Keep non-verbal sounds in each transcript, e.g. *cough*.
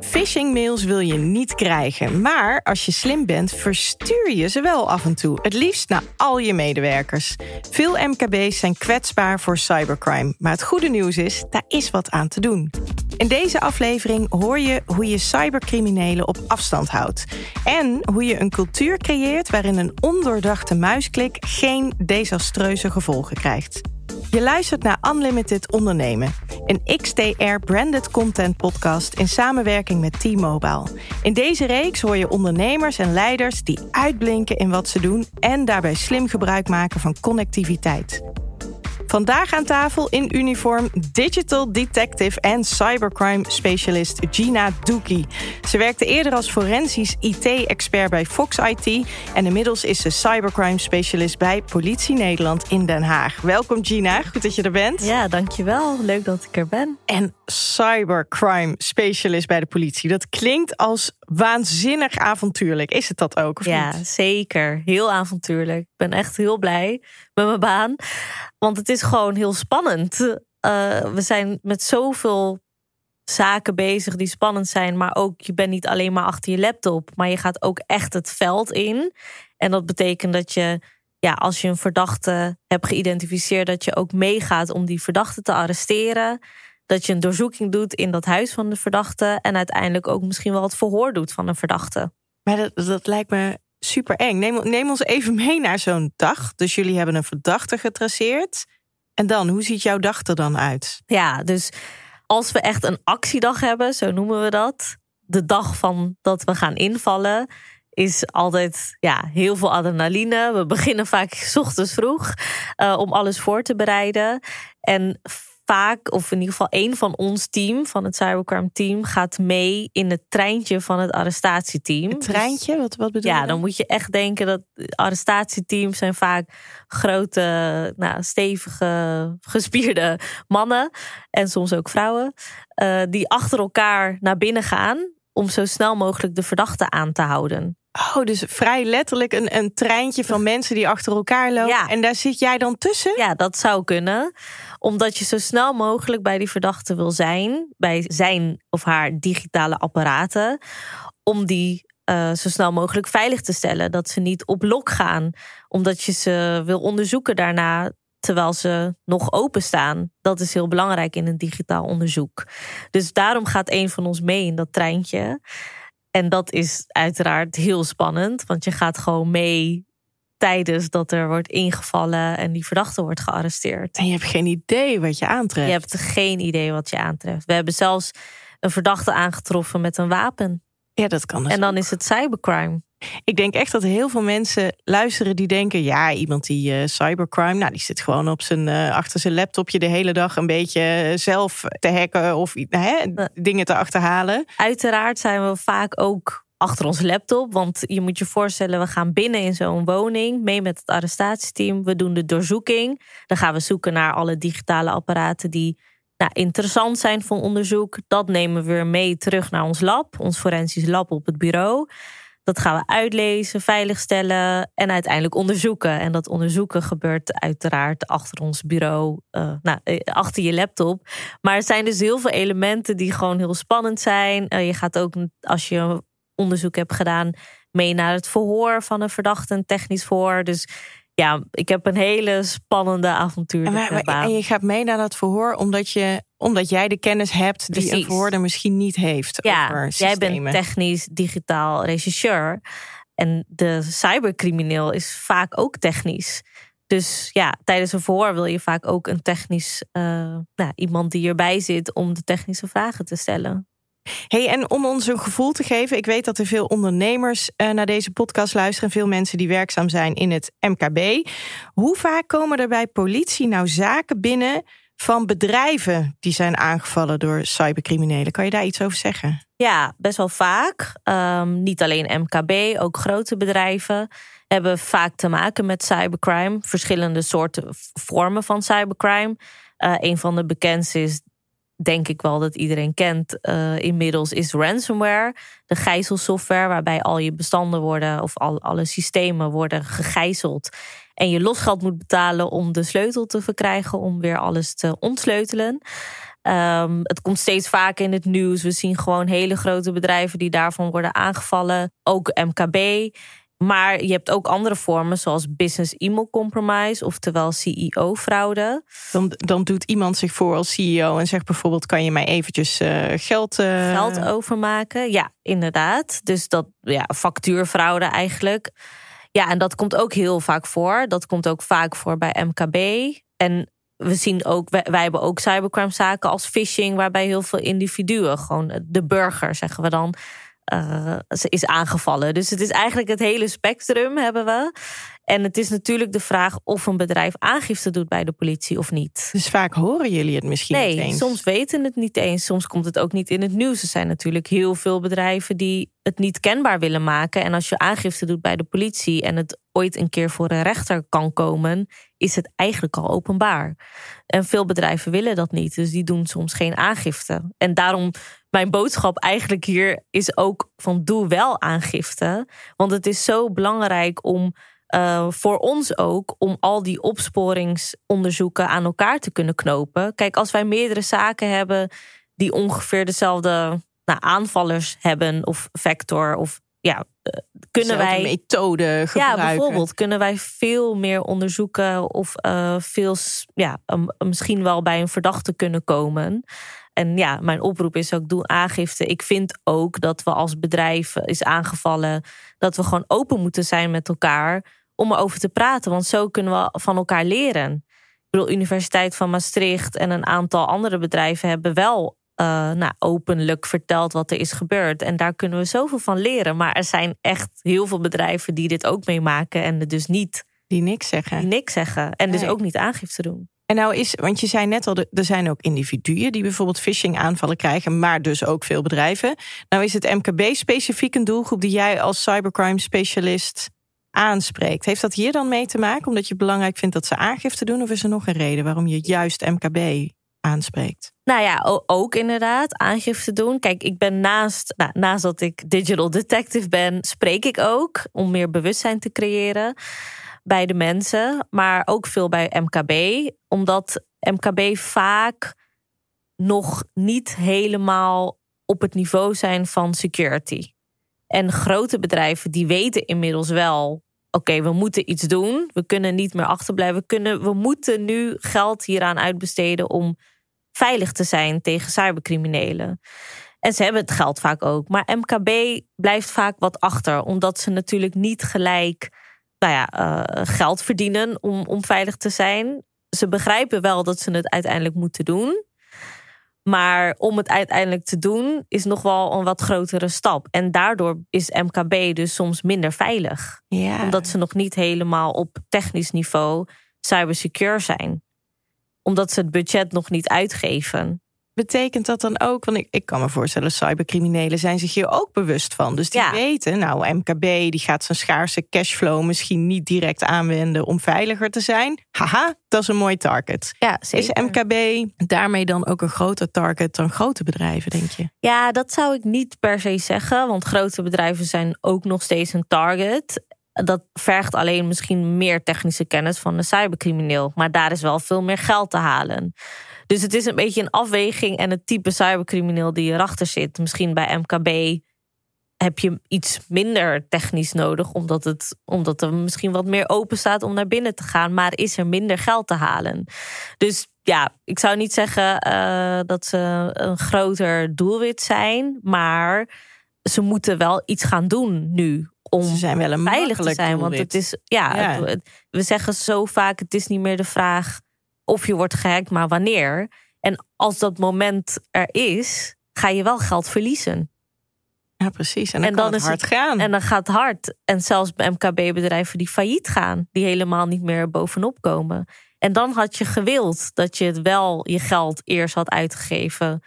Phishing mails wil je niet krijgen, maar als je slim bent, verstuur je ze wel af en toe. Het liefst naar al je medewerkers. Veel MKB's zijn kwetsbaar voor cybercrime, maar het goede nieuws is, daar is wat aan te doen. In deze aflevering hoor je hoe je cybercriminelen op afstand houdt en hoe je een cultuur creëert waarin een ondoordachte muisklik geen desastreuze gevolgen krijgt. Je luistert naar Unlimited Ondernemen, een XTR-branded content podcast in samenwerking met T-Mobile. In deze reeks hoor je ondernemers en leiders die uitblinken in wat ze doen en daarbij slim gebruik maken van connectiviteit. Vandaag aan tafel in uniform digital detective en cybercrime specialist Gina Doekie. Ze werkte eerder als forensisch IT-expert bij Fox IT en inmiddels is ze cybercrime specialist bij Politie Nederland in Den Haag. Welkom Gina, goed dat je er bent. Ja, dankjewel. Leuk dat ik er ben. En cybercrime specialist bij de politie. Dat klinkt als waanzinnig avontuurlijk. Is het dat ook? Of ja, niet? zeker. Heel avontuurlijk. Ik ben echt heel blij met mijn baan. Want het is gewoon heel spannend. Uh, we zijn met zoveel zaken bezig die spannend zijn. Maar ook, je bent niet alleen maar achter je laptop. Maar je gaat ook echt het veld in. En dat betekent dat je, ja, als je een verdachte hebt geïdentificeerd, dat je ook meegaat om die verdachte te arresteren. Dat je een doorzoeking doet in dat huis van de verdachte. En uiteindelijk ook misschien wel het verhoor doet van een verdachte. Maar dat, dat lijkt me super eng. Neem, neem ons even mee naar zo'n dag. Dus jullie hebben een verdachte getraceerd. En dan, hoe ziet jouw dag er dan uit? Ja, dus als we echt een actiedag hebben, zo noemen we dat. De dag van dat we gaan invallen, is altijd ja, heel veel adrenaline. We beginnen vaak s ochtends vroeg uh, om alles voor te bereiden. En vaak, of in ieder geval één van ons team, van het cybercrime team, gaat mee in het treintje van het arrestatieteam. Het treintje? Wat, wat bedoel je? Ja, dan? dan moet je echt denken dat arrestatieteams zijn vaak grote, nou, stevige, gespierde mannen. En soms ook vrouwen. Uh, die achter elkaar naar binnen gaan om zo snel mogelijk de verdachte aan te houden. Oh, dus vrij letterlijk een, een treintje van mensen die achter elkaar lopen. Ja. En daar zit jij dan tussen? Ja, dat zou kunnen. Omdat je zo snel mogelijk bij die verdachte wil zijn. Bij zijn of haar digitale apparaten. Om die uh, zo snel mogelijk veilig te stellen. Dat ze niet op lok gaan. Omdat je ze wil onderzoeken daarna terwijl ze nog openstaan. Dat is heel belangrijk in een digitaal onderzoek. Dus daarom gaat een van ons mee in dat treintje. En dat is uiteraard heel spannend, want je gaat gewoon mee tijdens dat er wordt ingevallen en die verdachte wordt gearresteerd. En je hebt geen idee wat je aantreft. Je hebt geen idee wat je aantreft. We hebben zelfs een verdachte aangetroffen met een wapen. Ja, dat kan. Dus en dan ook. is het cybercrime. Ik denk echt dat heel veel mensen luisteren die denken: ja, iemand die uh, cybercrime, nou, die zit gewoon op zijn, uh, achter zijn laptopje de hele dag een beetje zelf te hacken of hè, dingen te achterhalen. Uiteraard zijn we vaak ook achter ons laptop. Want je moet je voorstellen, we gaan binnen in zo'n woning mee met het arrestatieteam. We doen de doorzoeking. Dan gaan we zoeken naar alle digitale apparaten die nou, interessant zijn voor onderzoek. Dat nemen we weer mee terug naar ons lab, ons forensisch lab op het bureau. Dat gaan we uitlezen, veiligstellen en uiteindelijk onderzoeken. En dat onderzoeken gebeurt uiteraard achter ons bureau, uh, nou, achter je laptop. Maar er zijn dus heel veel elementen die gewoon heel spannend zijn. Uh, je gaat ook, als je onderzoek hebt gedaan, mee naar het verhoor van een verdachte, een technisch verhoor. Dus ja, ik heb een hele spannende avontuur. En, en, je gaat mee naar dat verhoor omdat, je, omdat jij de kennis hebt die Precies. een verhoorder misschien niet heeft. Ja, over jij bent technisch digitaal regisseur. En de cybercrimineel is vaak ook technisch. Dus ja, tijdens een verhoor wil je vaak ook een technisch uh, nou, iemand die erbij zit om de technische vragen te stellen. Hey, en om ons een gevoel te geven, ik weet dat er veel ondernemers uh, naar deze podcast luisteren, veel mensen die werkzaam zijn in het MKB. Hoe vaak komen er bij politie nou zaken binnen van bedrijven die zijn aangevallen door cybercriminelen? Kan je daar iets over zeggen? Ja, best wel vaak. Um, niet alleen MKB, ook grote bedrijven hebben vaak te maken met cybercrime. Verschillende soorten vormen van cybercrime. Uh, een van de bekendste is denk ik wel dat iedereen kent uh, inmiddels, is ransomware. De gijzelsoftware waarbij al je bestanden worden of al, alle systemen worden gegijzeld. En je losgeld moet betalen om de sleutel te verkrijgen om weer alles te ontsleutelen. Ehm, het komt steeds vaker in het nieuws. We zien gewoon hele grote bedrijven die daarvan worden aangevallen. Ook MKB. Maar je hebt ook andere vormen, zoals business e-mail compromise, oftewel CEO-fraude. Dan, dan doet iemand zich voor als CEO en zegt bijvoorbeeld: kan je mij eventjes uh, geld, uh... geld overmaken? Ja, inderdaad. Dus dat ja, factuurfraude eigenlijk. Ja, en dat komt ook heel vaak voor. Dat komt ook vaak voor bij MKB. En we zien ook, wij, wij hebben ook cybercrime zaken als phishing, waarbij heel veel individuen, gewoon de burger zeggen we dan, uh, is aangevallen. Dus het is eigenlijk het hele spectrum hebben we. En het is natuurlijk de vraag of een bedrijf aangifte doet bij de politie of niet. Dus vaak horen jullie het misschien nee, niet eens. soms weten het niet eens. Soms komt het ook niet in het nieuws. Er zijn natuurlijk heel veel bedrijven die het niet kenbaar willen maken. En als je aangifte doet bij de politie en het ooit een keer voor een rechter kan komen, is het eigenlijk al openbaar. En veel bedrijven willen dat niet. Dus die doen soms geen aangifte. En daarom mijn boodschap eigenlijk hier is ook van doe wel aangifte. Want het is zo belangrijk om uh, voor ons ook om al die opsporingsonderzoeken aan elkaar te kunnen knopen. Kijk, als wij meerdere zaken hebben die ongeveer dezelfde nou, aanvallers hebben of vector of ja, uh, kunnen wij methode gebruiken. Ja, bijvoorbeeld kunnen wij veel meer onderzoeken of uh, veel ja, misschien wel bij een verdachte kunnen komen. En ja, mijn oproep is ook: doe aangifte. Ik vind ook dat we als bedrijf is aangevallen, dat we gewoon open moeten zijn met elkaar om erover te praten. Want zo kunnen we van elkaar leren. Ik bedoel, Universiteit van Maastricht en een aantal andere bedrijven hebben wel uh, nou, openlijk verteld wat er is gebeurd. En daar kunnen we zoveel van leren. Maar er zijn echt heel veel bedrijven die dit ook meemaken en het dus niet. Die niks zeggen. Die niks zeggen. En dus ook niet aangifte doen. En nou is, want je zei net al, er zijn ook individuen die bijvoorbeeld phishing aanvallen krijgen, maar dus ook veel bedrijven. Nou is het MKB specifiek een doelgroep die jij als cybercrime specialist aanspreekt. Heeft dat hier dan mee te maken, omdat je belangrijk vindt dat ze aangifte doen, of is er nog een reden waarom je juist MKB aanspreekt? Nou ja, ook inderdaad, aangifte doen. Kijk, ik ben naast, nou, naast dat ik digital detective ben, spreek ik ook om meer bewustzijn te creëren bij de mensen, maar ook veel bij MKB, omdat MKB vaak nog niet helemaal op het niveau zijn van security. En grote bedrijven die weten inmiddels wel: oké, we moeten iets doen. We kunnen niet meer achterblijven. We, kunnen, we moeten nu geld hieraan uitbesteden om veilig te zijn tegen cybercriminelen. En ze hebben het geld vaak ook. Maar MKB blijft vaak wat achter, omdat ze natuurlijk niet gelijk nou ja, uh, geld verdienen om, om veilig te zijn. Ze begrijpen wel dat ze het uiteindelijk moeten doen. Maar om het uiteindelijk te doen is nog wel een wat grotere stap. En daardoor is MKB dus soms minder veilig. Ja. Omdat ze nog niet helemaal op technisch niveau cybersecure zijn. Omdat ze het budget nog niet uitgeven. Betekent dat dan ook, want ik, ik kan me voorstellen, cybercriminelen zijn zich hier ook bewust van. Dus die weten, nou, MKB die gaat zijn schaarse cashflow misschien niet direct aanwenden om veiliger te zijn. Haha, dat is een mooi target. Ja, Is MKB daarmee dan ook een groter target dan grote bedrijven, denk je? Ja, dat zou ik niet per se zeggen, want grote bedrijven zijn ook nog steeds een target. Dat vergt alleen misschien meer technische kennis van de cybercrimineel. Maar daar is wel veel meer geld te halen. Dus het is een beetje een afweging en het type cybercrimineel die erachter zit. Misschien bij MKB heb je iets minder technisch nodig, omdat, het, omdat er misschien wat meer open staat om naar binnen te gaan, maar is er minder geld te halen. Dus ja, ik zou niet zeggen uh, dat ze een groter doelwit zijn, maar ze moeten wel iets gaan doen nu om ze zijn wel een veilig te zijn. Want het is, ja, we zeggen zo vaak: het is niet meer de vraag of je wordt gehackt, maar wanneer. En als dat moment er is, ga je wel geld verliezen. Ja, precies. En dan, kan het hard gaan. En dan gaat het hard. En zelfs MKB-bedrijven die failliet gaan, die helemaal niet meer bovenop komen. En dan had je gewild dat je het wel je geld eerst had uitgegeven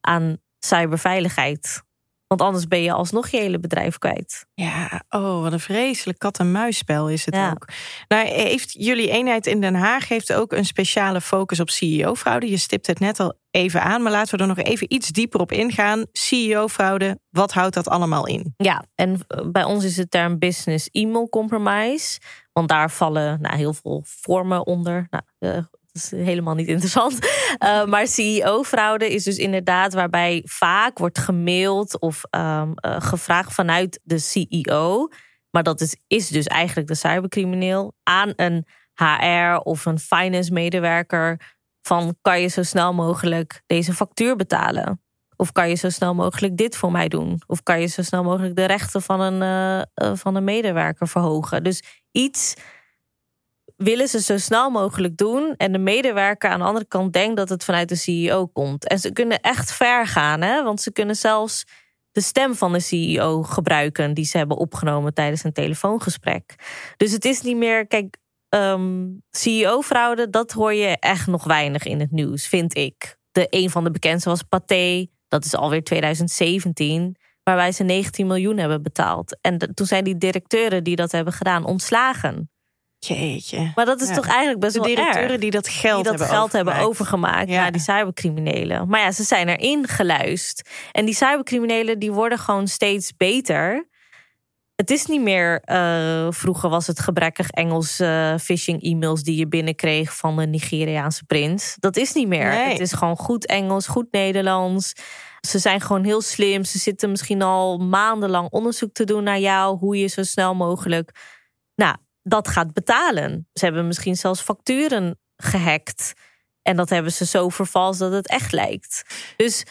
aan cyberveiligheid. Want anders ben je alsnog je hele bedrijf kwijt. Ja, oh, wat een vreselijk kat-en-muisspel is het ook. Nou, heeft jullie eenheid in Den Haag heeft ook een speciale focus op CEO-fraude. Je stipt het net al even aan, maar laten we er nog even iets dieper op ingaan. CEO-fraude, wat houdt dat allemaal in? Ja, en eh, bij ons is de term business e-mail compromise. Want daar vallen nou, heel veel vormen onder. Nou, is helemaal niet interessant. Uh, *laughs* maar CEO-fraude is dus inderdaad waarbij vaak wordt gemaild of um, uh, gevraagd vanuit de CEO. Maar dat is, is dus eigenlijk de cybercrimineel aan een HR of een finance medewerker van kan je zo snel mogelijk deze factuur betalen? Of kan je zo snel mogelijk dit voor mij doen? Of kan je zo snel mogelijk de rechten van een, uh, van een medewerker verhogen? Dus iets willen ze zo snel mogelijk doen. En de medewerker aan de andere kant denkt dat het vanuit de CEO komt. En ze kunnen echt ver gaan, hè? want ze kunnen zelfs de stem van de CEO gebruiken die ze hebben opgenomen tijdens een telefoongesprek. Dus het is niet meer, kijk, ehm, CEO-fraude, dat hoor je echt nog weinig in het nieuws, vind ik. De, een van de bekendste was Pathé, dat is alweer 2017, waarbij ze 19 miljoen hebben betaald. En toen zijn die directeuren die dat hebben gedaan ontslagen. Jeetje. Maar dat is toch eigenlijk best de wel directeuren die dat geld, die dat hebben, geld overgemaakt. hebben overgemaakt ja. naar die cybercriminelen. Maar ja, ze zijn erin geluisterd. En die cybercriminelen die worden gewoon steeds beter. Het is niet meer. Uh, vroeger was het gebrekkig Engels uh, phishing e-mails die je binnenkreeg van de Nigeriaanse prins. Dat is niet meer. Nee. Het is gewoon goed Engels, goed Nederlands. Ze zijn gewoon heel slim. Ze zitten misschien al maandenlang onderzoek te doen naar jou, hoe je zo snel mogelijk. Nou, dat gaat betalen. Ze hebben misschien zelfs facturen gehackt. En dat hebben ze zo vervals dat het echt lijkt. Dus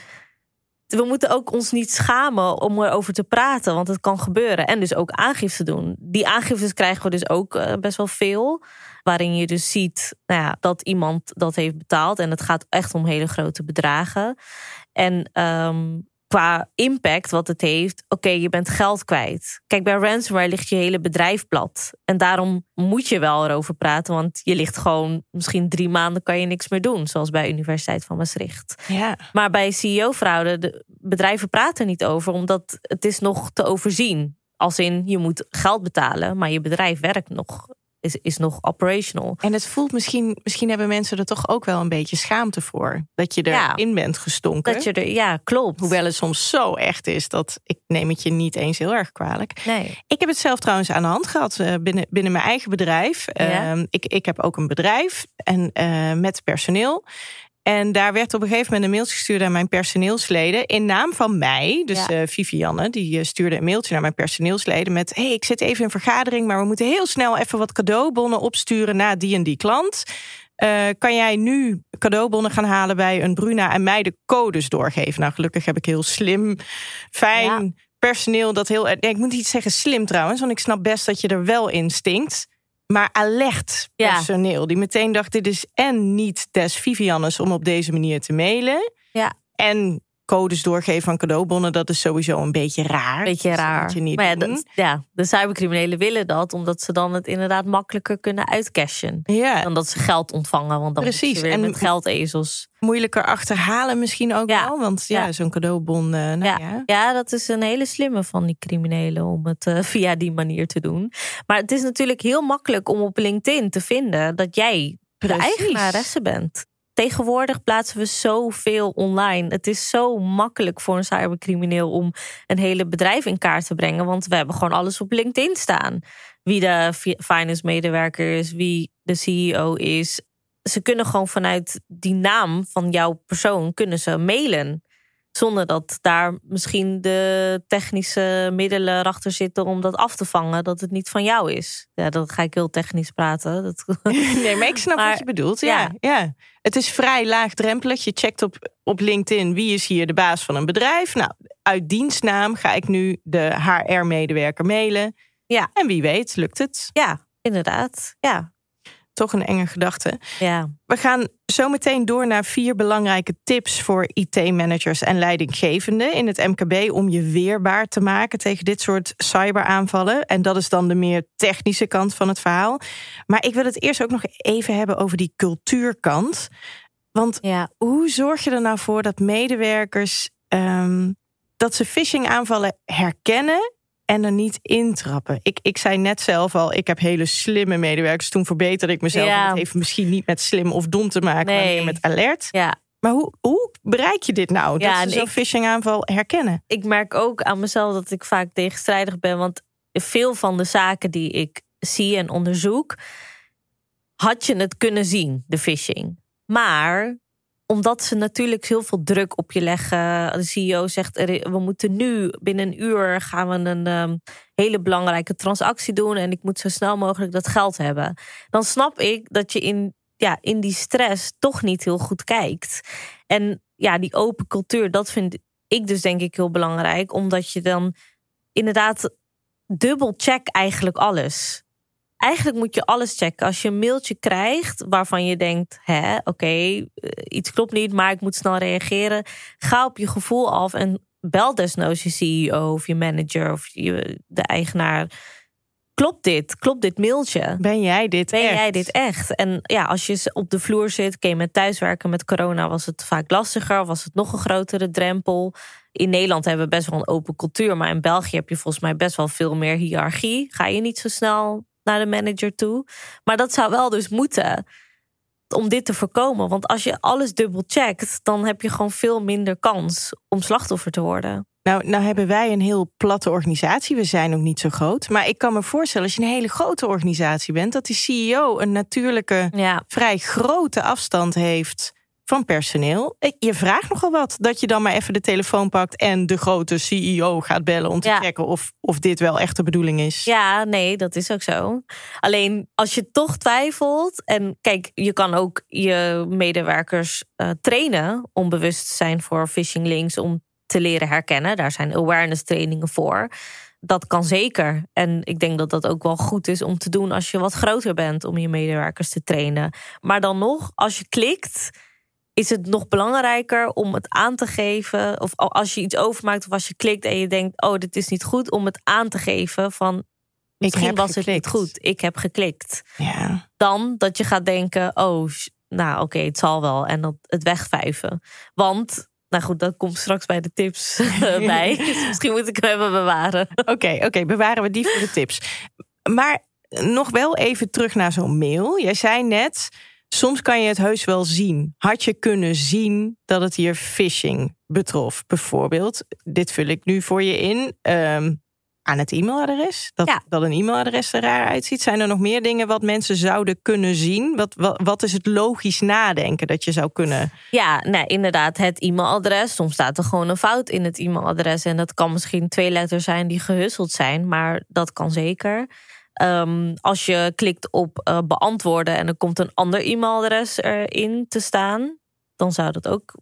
we moeten ook ons niet schamen om erover te praten, want het kan gebeuren. En dus ook aangifte doen. Die aangiftes krijgen we dus ook uh, best wel veel. Waarin je dus ziet nou ja, dat iemand dat heeft betaald. En het gaat echt om hele grote bedragen. En um, qua impact wat het heeft, oké, okay, je bent geld kwijt. Kijk, bij ransomware ligt je hele bedrijf plat. En daarom moet je wel erover praten, want je ligt gewoon misschien drie maanden kan je niks meer doen, zoals bij Universiteit van Maastricht. Ja. Maar bij CEO-fraude, de bedrijven praten niet over, omdat het is nog te overzien. Als in, je moet geld betalen, maar je bedrijf werkt nog is, is nog operational. En het voelt misschien, misschien hebben mensen er toch ook wel een beetje schaamte voor. Dat je erin ja, bent gestonken. Dat je er, ja, klopt. Hoewel het soms zo echt is dat ik neem het je niet eens heel erg kwalijk. Nee. Ik heb het zelf trouwens aan de hand gehad uh, binnen, binnen mijn eigen bedrijf. Ja. Uh, ik, ik heb ook een bedrijf en uh, met personeel. En daar werd op een gegeven moment een mailtje gestuurd aan mijn personeelsleden. In naam van mij. Dus ja. uh, Vivianne, die stuurde een mailtje naar mijn personeelsleden. Met: Hey, ik zit even in vergadering. Maar we moeten heel snel even wat cadeaubonnen opsturen naar die en die klant. Uh, kan jij nu cadeaubonnen gaan halen bij een Bruna en mij de codes doorgeven? Nou, gelukkig heb ik heel slim, fijn Ja. personeel. Dat heel, nee, ik moet niet zeggen slim trouwens, want ik snap best dat je er wel in stinkt. Maar alert Ja. personeel. Die meteen dacht, dit is en niet des Viviannes om op deze manier te mailen. Ja. En codes doorgeven van cadeaubonnen, dat is sowieso een beetje raar. Beetje Dus dat raar. moet je niet maar ja, dat, ja, de cybercriminelen willen dat, omdat ze dan het inderdaad makkelijker kunnen uitcashen. Ja, Dan dat ze geld ontvangen, want dan Precies. weer En- met geldezels. moeilijker achterhalen misschien ook Ja. wel. Want ja, Ja. zo'n cadeaubon, eh, nou ja. Ja. Dat is een hele slimme van die criminelen om het eh, *laughs* via die manier te doen. Maar het is natuurlijk heel makkelijk om op LinkedIn te vinden dat jij de Precies. eigenaresse bent. Tegenwoordig plaatsen we zoveel online. Het is zo makkelijk voor een cybercrimineel om een hele bedrijf in kaart te brengen. Want we hebben gewoon alles op LinkedIn staan. Wie de fi- finance medewerker is, wie de CEO is. Ze kunnen gewoon vanuit die naam van jouw persoon kunnen ze mailen. Zonder dat daar misschien de technische middelen achter zitten om dat af te vangen, dat het niet van jou is. Ja, dan ga ik heel technisch praten. Dat... *laughs* Nee, maar ik snap Maar- wat je bedoelt. Ja, ja. ja. Het is vrij laagdrempelig. Je checkt op, op LinkedIn wie is hier de baas van een bedrijf. Nou, uit dienstnaam ga ik nu de HR-medewerker mailen. Ja. En wie weet, lukt het. Ja, inderdaad. Ja, Toch een enge gedachte. ja. We gaan zo meteen door naar vier belangrijke tips voor IT-managers en leidinggevenden in het MKB om je weerbaar te maken tegen dit soort cyberaanvallen. En dat is dan de meer technische kant van het verhaal. Maar ik wil het eerst ook nog even hebben over die cultuurkant. Want ja. hoe zorg je er nou voor dat medewerkers ehm, dat ze phishing-aanvallen herkennen en er niet intrappen? Ik, ik zei net zelf al, ik heb hele slimme medewerkers. Toen verbeterde ik mezelf. Ja. En Het heeft misschien niet met slim of dom te maken, maar meer met alert. ja. Maar hoe, hoe bereik je dit nou? Ja, dat ze zo'n phishing-aanval herkennen? ik merk ook aan mezelf dat ik vaak tegenstrijdig ben. Want veel van de zaken die ik zie en onderzoek, had je het kunnen zien, de phishing. Maar omdat ze natuurlijk heel veel druk op je leggen. De CEO zegt, we moeten nu binnen een uur gaan we een ehm, hele belangrijke transactie doen. En ik moet zo snel mogelijk dat geld hebben. Dan snap ik dat je in, ja, in die stress toch niet heel goed kijkt. En ja, die open cultuur, dat vind ik dus denk ik heel belangrijk. Omdat je dan inderdaad dubbel check eigenlijk alles eigenlijk moet je alles checken. Als je een mailtje krijgt waarvan je denkt: hè, oké, eh, iets klopt niet, maar ik moet snel reageren. Ga op je gevoel af en bel desnoods je CEO of je manager of je, de eigenaar. Klopt dit? Klopt dit mailtje? Ben jij dit ben echt? jij dit echt? En ja, als je op de vloer zit, oké, met thuiswerken met corona was het vaak lastiger, was het nog een grotere drempel. In Nederland hebben we best wel een open cultuur, maar in België heb je volgens mij best wel veel meer hiërarchie. Ga je niet zo snel naar de manager toe. Maar dat zou wel dus moeten om dit te voorkomen. Want als je alles dubbel checkt, dan heb je gewoon veel minder kans om slachtoffer te worden. Nou, nou hebben wij een heel platte organisatie. We zijn ook niet zo groot. Maar ik kan me voorstellen, als je een hele grote organisatie bent, dat die CEO een natuurlijke, ja. vrij grote afstand heeft van personeel. Je vraagt nogal wat dat je dan maar even de telefoon pakt en de grote CEO gaat bellen om te checken of, of dit wel echt de bedoeling is. Ja, nee, dat is ook zo. Alleen als je toch twijfelt en kijk, je kan ook je medewerkers uh, trainen om bewust te zijn voor phishing links, om te leren herkennen. Daar zijn awareness trainingen voor. Dat kan zeker. En ik denk dat dat ook wel goed is om te doen als je wat groter bent om je medewerkers te trainen. Maar dan nog, als je klikt is het nog belangrijker om het aan te geven. Of als je iets overmaakt of als je klikt en je denkt: oh, dit is niet goed, om het aan te geven van. Misschien was het niet goed. Ik heb geklikt. Ja. Dan dat je gaat denken: oh, nou oké, het zal wel. En dat het wegvijven. Want nou goed, dat komt straks bij de tips *laughs* *laughs* bij. Dus misschien moet ik hem even bewaren. Oké, oké, bewaren we die voor de tips. Maar nog wel even terug naar zo'n mail. Jij zei net, Soms kan je het heus wel zien. Had je kunnen zien dat het hier phishing betrof? Bijvoorbeeld, dit vul ik nu voor je in. Ehm, aan het e-mailadres. Dat, dat een e-mailadres er raar uitziet. Zijn er nog meer dingen wat mensen zouden kunnen zien? Wat, wat, wat is het logisch nadenken dat je zou kunnen? Ja, nee, inderdaad, het e-mailadres. Soms staat er gewoon een fout in het e-mailadres. En dat kan misschien twee letters zijn die gehusseld zijn, maar dat kan zeker. Ehm, als je klikt op uh, beantwoorden en er komt een ander e-mailadres erin te staan, dan zou dat ook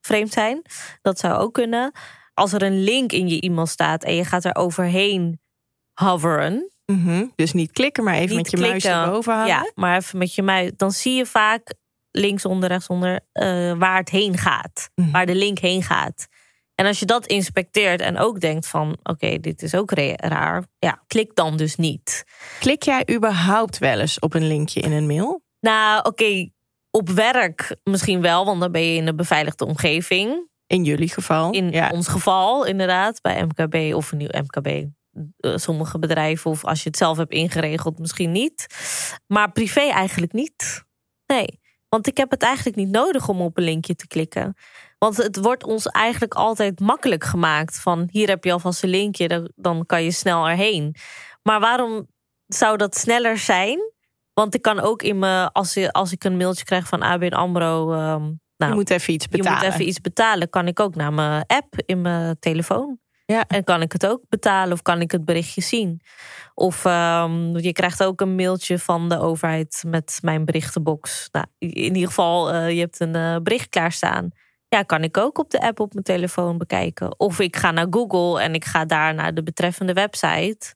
vreemd zijn. Dat zou ook kunnen. Als er een link in je e-mail staat en je gaat er overheen hoveren. Mhm. Dus niet klikken, maar even met je muis erboven halen. Ja, maar even met je muis. Dan zie je vaak linksonder, rechtsonder uh, waar het heen gaat. Mhm. Waar de link heen gaat. En als je dat inspecteert en ook denkt van oké, dit is ook raar, ja, klik dan dus niet. Klik jij überhaupt wel eens op een linkje in een mail? Nou, oké, op werk misschien wel, want dan ben je in een beveiligde omgeving. In jullie geval? In ons geval, inderdaad, bij MKB of een nieuw MKB. Eh, sommige bedrijven, of als je het zelf hebt ingeregeld, misschien niet. Maar privé eigenlijk niet. Nee, want ik heb het eigenlijk niet nodig om op een linkje te klikken. Want het wordt ons eigenlijk altijd makkelijk gemaakt. Van hier heb je alvast een linkje, dan kan je snel erheen. Maar waarom zou dat sneller zijn? Want ik kan ook in me, als, als ik een mailtje krijg van ABN AMRO... Um, nou, je moet even iets betalen. Je moet even iets betalen. Kan ik ook naar mijn app in mijn telefoon. Ja. En kan ik het ook betalen of kan ik het berichtje zien? Of um, je krijgt ook een mailtje van de overheid met mijn berichtenbox. Nou, in ieder geval, uh, je hebt een uh, bericht klaarstaan. Ja, kan ik ook op de app op mijn telefoon bekijken. Of ik ga naar Google en ik ga daar naar de betreffende website.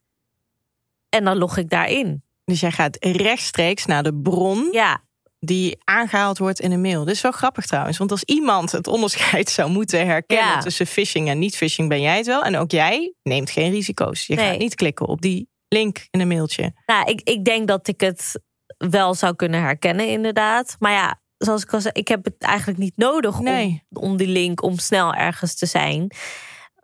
En dan log ik daarin. Dus jij gaat rechtstreeks naar de bron ja. die aangehaald wordt in een mail. Dit is wel grappig trouwens. Want als iemand het onderscheid zou moeten herkennen tussen phishing en niet-phishing, ben jij het wel. En ook jij neemt geen risico's. Je gaat niet klikken op die link in een mailtje. Nou, ik, ik denk dat ik het wel zou kunnen herkennen, inderdaad. Maar ja, zoals ik al zei, ik heb het eigenlijk niet nodig om, om die link om snel ergens te zijn.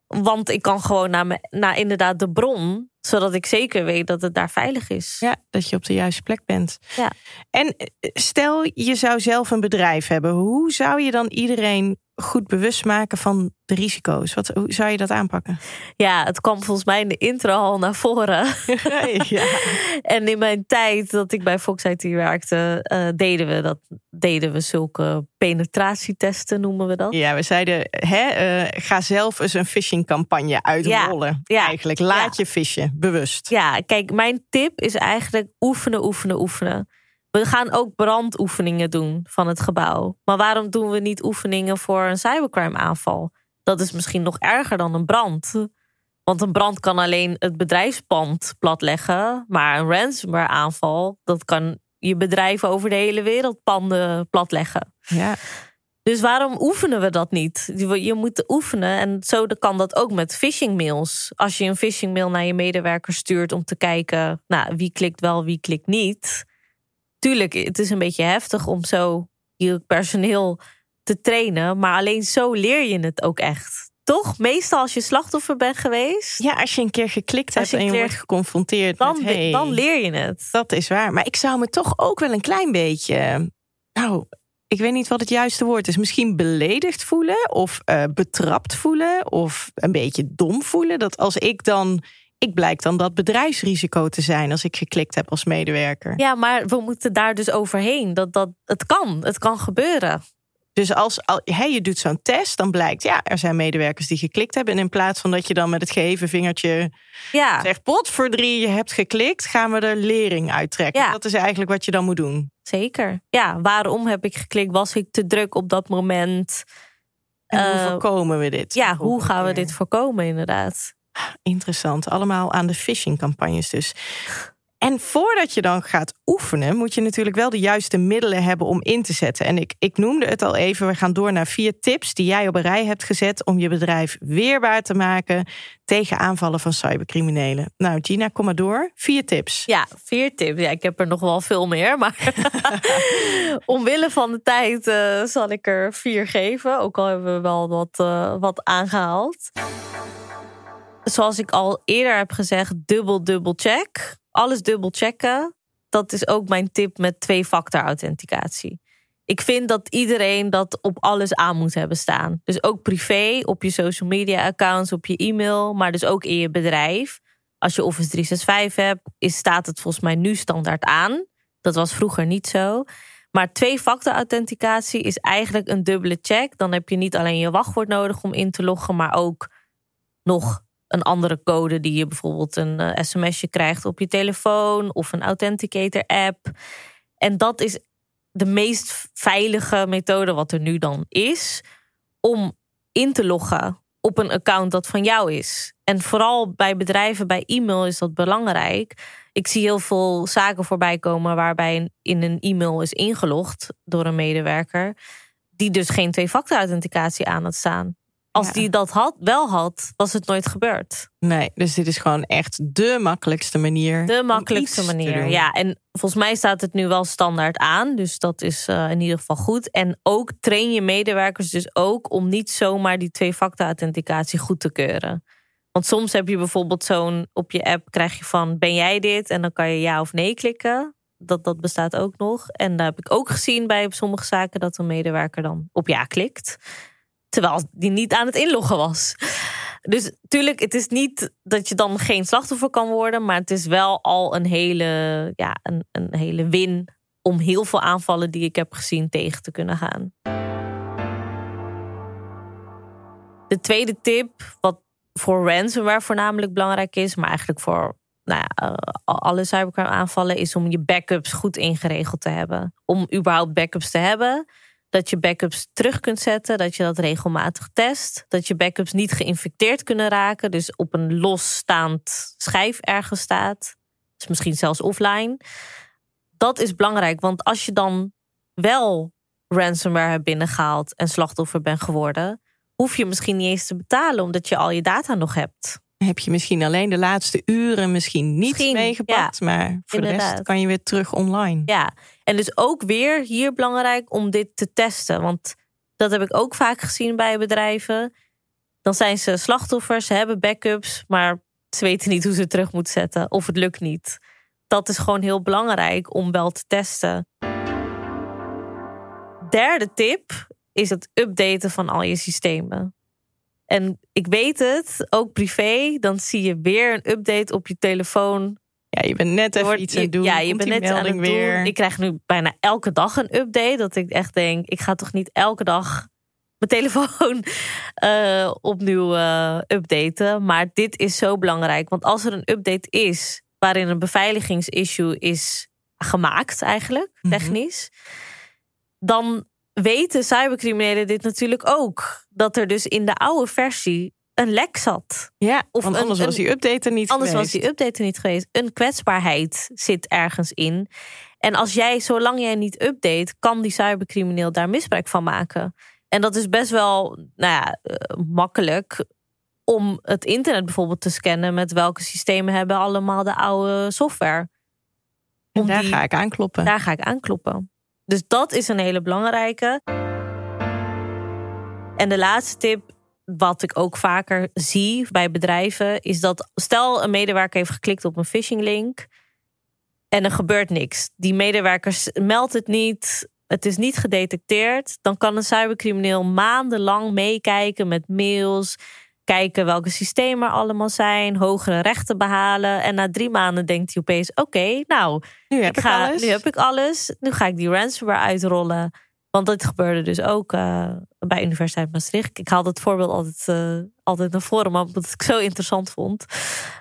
Want ik kan gewoon naar, me, naar inderdaad de bron, zodat ik zeker weet dat het daar veilig is. Ja, dat je op de juiste plek bent. Ja. En eh, stel je zou zelf een bedrijf hebben, hoe zou je dan iedereen goed bewust maken van de risico's? Wat, hoe zou je dat aanpakken? Ja, het kwam volgens mij in de intro al naar voren. ja. *laughs* En in mijn tijd dat ik bij Fox IT werkte, uh, deden we dat. Deden we zulke penetratietesten, noemen we dat. Ja, we zeiden, hè, uh, ga zelf eens een phishingcampagne uitrollen. Ja, ja, eigenlijk, laat je fishen, bewust. Ja, kijk, mijn tip is eigenlijk oefenen, oefenen, oefenen. We gaan ook brandoefeningen doen van het gebouw. Maar waarom doen we niet oefeningen voor een cybercrime aanval? Dat is misschien nog erger dan een brand. Want een brand kan alleen het bedrijfspand platleggen. Maar een ransomware aanval, dat kan je bedrijven over de hele wereld panden platleggen. Ja. Dus waarom oefenen we dat niet? Je moet oefenen en zo kan dat ook met phishing mails. Als je een phishing mail naar je medewerker stuurt om te kijken, nou, wie klikt wel, wie klikt niet tuurlijk, het is een beetje heftig om zo je personeel te trainen. Maar alleen zo leer je het ook echt. Toch? Meestal als je slachtoffer bent geweest. Ja, als je een keer geklikt hebt en je wordt geconfronteerd dan, met... Hey, dan leer je het. Dat is waar. Maar ik zou me toch ook wel een klein beetje... Nou, ik weet niet wat het juiste woord is. Misschien beledigd voelen of uh, betrapt voelen of een beetje dom voelen. Dat als ik dan ik blijk dan dat bedrijfsrisico te zijn als ik geklikt heb als medewerker. Ja, maar we moeten daar dus overheen. Dat, dat, het kan, het kan gebeuren. Dus als al, je doet zo'n test, dan blijkt, ja, er zijn medewerkers die geklikt hebben. En in plaats van dat je dan met het geheven vingertje ja. zegt, pot voor drie, je hebt geklikt, gaan we er lering uittrekken. Ja. Dat is eigenlijk wat je dan moet doen. Zeker. Ja, waarom heb ik geklikt? Was ik te druk op dat moment? En hoe uh, voorkomen we dit? Ja, hoe gaan we dit voorkomen inderdaad? Interessant. Allemaal aan de phishing-campagnes dus. En voordat je dan gaat oefenen, moet je natuurlijk wel de juiste middelen hebben om in te zetten. En ik, ik noemde het al even, we gaan door naar vier tips die jij op een rij hebt gezet om je bedrijf weerbaar te maken tegen aanvallen van cybercriminelen. Nou, Gina, kom maar door. Vier tips. Ja, vier tips. Ja, ik heb er nog wel veel meer, maar *laughs* omwille van de tijd uh, zal ik er vier geven. Ook al hebben we wel wat, uh, wat aangehaald zoals ik al eerder heb gezegd, dubbel, dubbel check. Alles dubbel checken. Dat is ook mijn tip met twee-factor authenticatie. Ik vind dat iedereen dat op alles aan moet hebben staan. Dus ook privé, op je social media accounts, op je e-mail, maar dus ook in je bedrijf. Als je Office 365 hebt, is, staat het volgens mij nu standaard aan. Dat was vroeger niet zo. Maar twee-factor authenticatie is eigenlijk een dubbele check. Dan heb je niet alleen je wachtwoord nodig om in te loggen, maar ook nog een andere code die je bijvoorbeeld een uh, sms'je krijgt op je telefoon of een authenticator app. En dat is de meest veilige methode wat er nu dan is om in te loggen op een account dat van jou is. En vooral bij bedrijven, bij e-mail is dat belangrijk. Ik zie heel veel zaken voorbij komen waarbij in een e-mail is ingelogd door een medewerker, die dus geen twee-factor authenticatie aan had staan. Als die dat had, wel had, was het nooit gebeurd. Nee, dus dit is gewoon echt de makkelijkste manier. De makkelijkste manier, ja. En volgens mij staat het nu wel standaard aan. Dus dat is uh, in ieder geval goed. En ook train je medewerkers dus ook om niet zomaar die twee-factor authenticatie goed te keuren. Want soms heb je bijvoorbeeld zo'n op je app krijg je van ben jij dit? En dan kan je ja of nee klikken. Dat, dat bestaat ook nog. En daar heb ik ook gezien bij sommige zaken dat een medewerker dan op ja klikt. Terwijl die niet aan het inloggen was. Dus tuurlijk, het is niet dat je dan geen slachtoffer kan worden. Maar het is wel al een hele, ja, een, een hele win om heel veel aanvallen die ik heb gezien tegen te kunnen gaan. De tweede tip, wat voor ransomware voornamelijk belangrijk is, maar eigenlijk voor nou ja, uh, alle cybercrime aanvallen, is om je backups goed ingeregeld te hebben. Om überhaupt backups te hebben, dat je backups terug kunt zetten, dat je dat regelmatig test, dat je backups niet geïnfecteerd kunnen raken, dus op een losstaand schijf ergens staat, dus misschien zelfs offline. Dat is belangrijk, want als je dan wel ransomware hebt binnengehaald en slachtoffer bent geworden, hoef je misschien niet eens te betalen omdat je al je data nog hebt heb je misschien alleen de laatste uren misschien niet meegepakt. maar voor de rest kan je weer terug online. Ja, en dus ook weer hier belangrijk om dit te testen. Want dat heb ik ook vaak gezien bij bedrijven. Dan zijn ze slachtoffers, ze hebben backups, maar ze weten niet hoe ze het terug moeten zetten. Of het lukt niet. Dat is gewoon heel belangrijk om wel te testen. Derde tip is het updaten van al je systemen. En ik weet het, ook privé, dan zie je weer een update op je telefoon. Ja, je bent net even iets aan het doen. Ja, je bent net aan het weer. doen. Ik krijg nu bijna elke dag een update. Dat ik echt denk, ik ga toch niet elke dag mijn telefoon uh, *laughs* opnieuw uh, updaten. Maar dit is zo belangrijk. Want als er een update is waarin een beveiligingsissue is gemaakt, eigenlijk, mhm. technisch. Dan weten cybercriminelen dit natuurlijk ook. Dat er dus in de oude versie een lek zat. Ja, of want anders was die update er niet anders geweest. was die update er niet geweest. Een kwetsbaarheid zit ergens in. En als jij, zolang jij niet update, kan die cybercrimineel daar misbruik van maken. En dat is best wel nou ja, eh, makkelijk om het internet bijvoorbeeld te scannen met welke systemen hebben allemaal de oude software. En daar ga ik aankloppen. Daar ga ik aankloppen. Dus dat is een hele belangrijke. En de laatste tip, wat ik ook vaker zie bij bedrijven, is dat stel een medewerker heeft geklikt op een phishing link en er gebeurt niks. Die medewerkers meldt het niet, het is niet gedetecteerd, dan kan een cybercrimineel maandenlang meekijken met mails, kijken welke systemen er allemaal zijn, hogere rechten behalen. En na drie maanden denkt hij opeens: oké, nou, nu heb ik, ga, alles. Nu heb ik alles. Nu ga ik die ransomware uitrollen. Want dat gebeurde dus ook uh, bij Universiteit Maastricht. Ik haal dat voorbeeld altijd, uh, altijd naar voren, omdat ik zo interessant vond.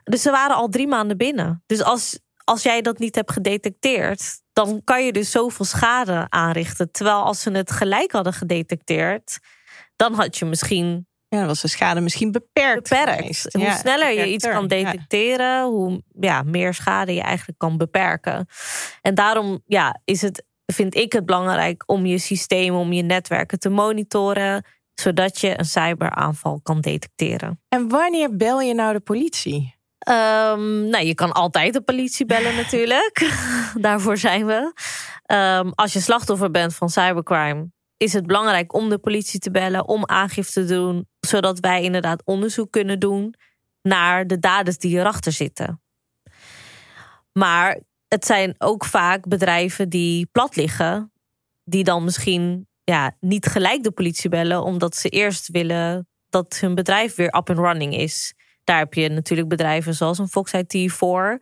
Dus ze waren al drie maanden binnen. Dus als, als jij dat niet hebt gedetecteerd, dan kan je dus zoveel schade aanrichten. Terwijl als ze het gelijk hadden gedetecteerd, dan had je misschien ja, dan was de schade misschien beperkt. Beperkt. Hoe sneller je iets kan detecteren, hoe ja, meer schade je eigenlijk kan beperken. En daarom ja, is het, vind ik het belangrijk om je systeem, om je netwerken te monitoren, zodat je een cyberaanval kan detecteren. En wanneer bel je nou de politie? Um, nou, je kan altijd de politie bellen *laughs* natuurlijk. *laughs* Daarvoor zijn we. Um, als je slachtoffer bent van cybercrime, is het belangrijk om de politie te bellen, om aangifte te doen, zodat wij inderdaad onderzoek kunnen doen naar de daders die erachter zitten. Maar het zijn ook vaak bedrijven die plat liggen, die dan misschien ja, niet gelijk de politie bellen, omdat ze eerst willen dat hun bedrijf weer up and running is. Daar heb je natuurlijk bedrijven zoals een Fox IT voor.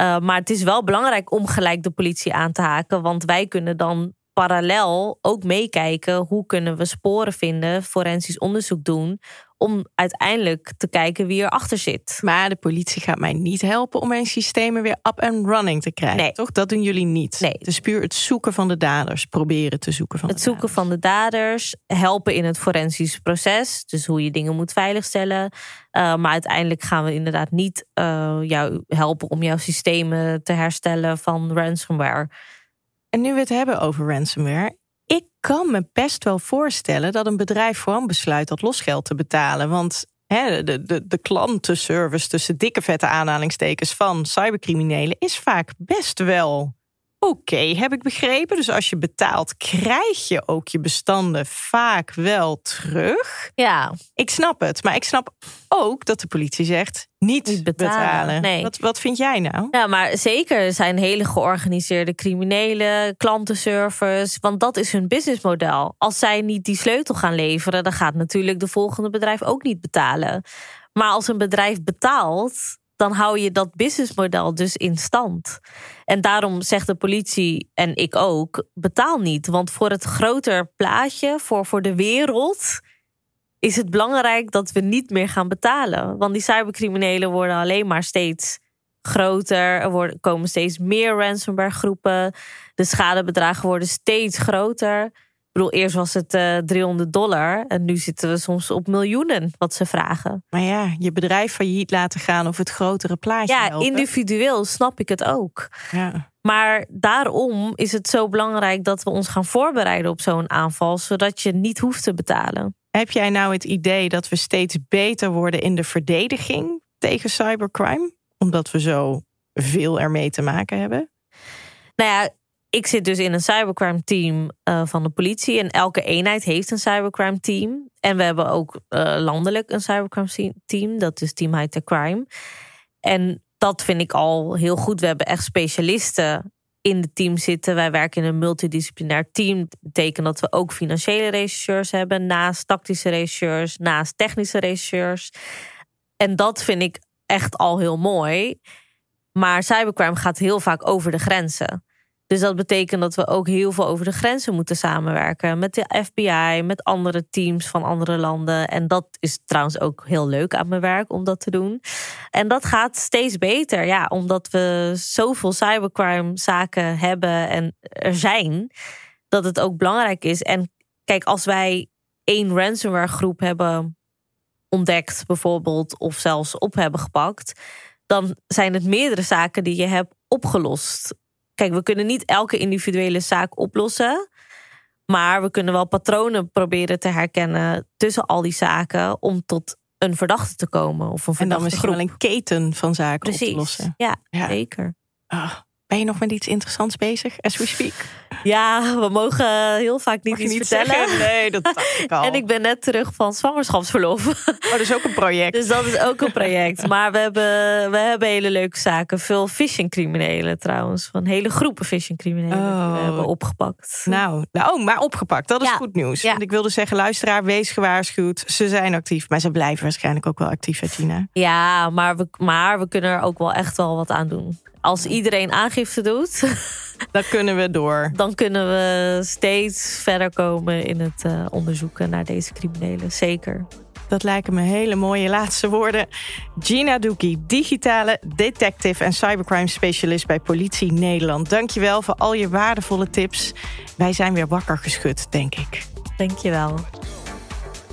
Uh, maar het is wel belangrijk om gelijk de politie aan te haken, want wij kunnen dan parallel ook meekijken hoe kunnen we sporen vinden, forensisch onderzoek doen, om uiteindelijk te kijken wie erachter zit. Maar de politie gaat mij niet helpen om mijn systemen weer up and running te krijgen. Nee. Toch? Dat doen jullie niet. Nee. Het is puur het zoeken van de daders, proberen te zoeken van het de zoeken van de daders, helpen in het forensisch proces, dus hoe je dingen moet veiligstellen. Uh, maar uiteindelijk gaan we inderdaad niet uh, jou helpen om jouw systemen te herstellen van ransomware. En nu we het hebben over ransomware, ik kan me best wel voorstellen dat een bedrijf gewoon besluit dat losgeld te betalen. Want hè, de, de, de klantenservice tussen dikke vette aanhalingstekens van cybercriminelen is vaak best wel Oké, heb ik begrepen. Dus als je betaalt, krijg je ook je bestanden vaak wel terug. Ja. Ik snap het. Maar ik snap ook dat de politie zegt niet, betalen. Nee. Wat, wat vind jij nou? Ja, maar zeker zijn hele georganiseerde criminelen, klantenservice. Want dat is hun businessmodel. Als zij niet die sleutel gaan leveren, dan gaat natuurlijk de volgende bedrijf ook niet betalen. Maar als een bedrijf betaalt, dan hou je dat businessmodel dus in stand. En daarom zegt de politie en ik ook: betaal niet. Want voor het groter plaatje, voor, voor de wereld, is het belangrijk dat we niet meer gaan betalen. Want die cybercriminelen worden alleen maar steeds groter. Er worden, komen steeds meer ransomware groepen. De schadebedragen worden steeds groter. Ik bedoel, eerst was het uh, eh, 300 dollar en nu zitten we soms op miljoenen wat ze vragen. Maar ja, je bedrijf failliet laten gaan of het grotere plaatje. Ja, individueel snap ik het ook. Ja. Maar daarom is het zo belangrijk dat we ons gaan voorbereiden op zo'n aanval, zodat je niet hoeft te betalen. Heb jij nou het idee dat we steeds beter worden in de verdediging tegen cybercrime? Omdat we zo veel ermee te maken hebben? Nou ja, ik zit dus in een cybercrime team uh, van de politie. En elke eenheid heeft een cybercrime team. En we hebben ook uh, landelijk een cybercrime team. Dat is Team High Tech Crime. En dat vind ik al heel goed. We hebben echt specialisten in het team zitten. Wij werken in een multidisciplinair team. Dat betekent dat we ook financiële regisseurs hebben, naast tactische regisseurs, naast technische regisseurs. En dat vind ik echt al heel mooi. Maar cybercrime gaat heel vaak over de grenzen. Dus dat betekent dat we ook heel veel over de grenzen moeten samenwerken. Met de FBI, met andere teams van andere landen. En dat is trouwens ook heel leuk aan mijn werk om dat te doen. En dat gaat steeds beter, ja, omdat we zoveel cybercrime zaken hebben en er zijn, dat het ook belangrijk is. En kijk, als wij één ransomware groep hebben ontdekt, bijvoorbeeld, of zelfs op hebben gepakt, dan zijn het meerdere zaken die je hebt opgelost. Kijk, we kunnen niet elke individuele zaak oplossen. Maar we kunnen wel patronen proberen te herkennen tussen al die zaken om tot een verdachte te komen. Of een en dan misschien wel een keten van zaken Precies. op te lossen. Ja, ja. zeker. Ah, ben je nog met iets interessants bezig, as we speak? Ja, we mogen heel vaak niet iets vertellen. Nee, dat ik *laughs* al. en ik ben net terug van zwangerschapsverlof. Oh, dat is ook een project. dus dat is ook een project. *laughs* Maar we hebben, we hebben hele leuke zaken. Veel phishing-criminelen trouwens. Van hele groepen phishing-criminelen oh. we hebben opgepakt. Nou, nou, oh, maar opgepakt. Dat is goed nieuws. Ja. Want ik wilde zeggen, luisteraar, wees gewaarschuwd. Ze zijn actief, maar ze blijven waarschijnlijk ook wel actief, Gina. Ja, maar we, maar we kunnen er ook wel echt wel wat aan doen als iedereen aangifte doet, *laughs* dan kunnen we door. Dan kunnen we steeds verder komen in het uh, onderzoeken naar deze criminelen. Zeker. Dat lijken me hele mooie laatste woorden. Gina Doekie, digitale detective en cybercrime specialist bij Politie Nederland. Dankjewel voor al je waardevolle tips. Wij zijn weer wakker geschud, denk ik. Dankjewel.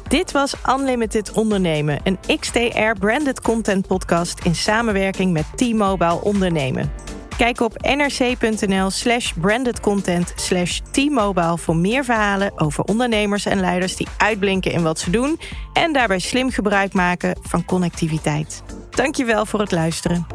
Dit was Unlimited Ondernemen, een XTR-branded content podcast in samenwerking met T-Mobile Ondernemen. Kijk op nrc.nl slash brandedcontent slash T-Mobile voor meer verhalen over ondernemers en leiders die uitblinken in wat ze doen en daarbij slim gebruik maken van connectiviteit. Dankjewel voor het luisteren.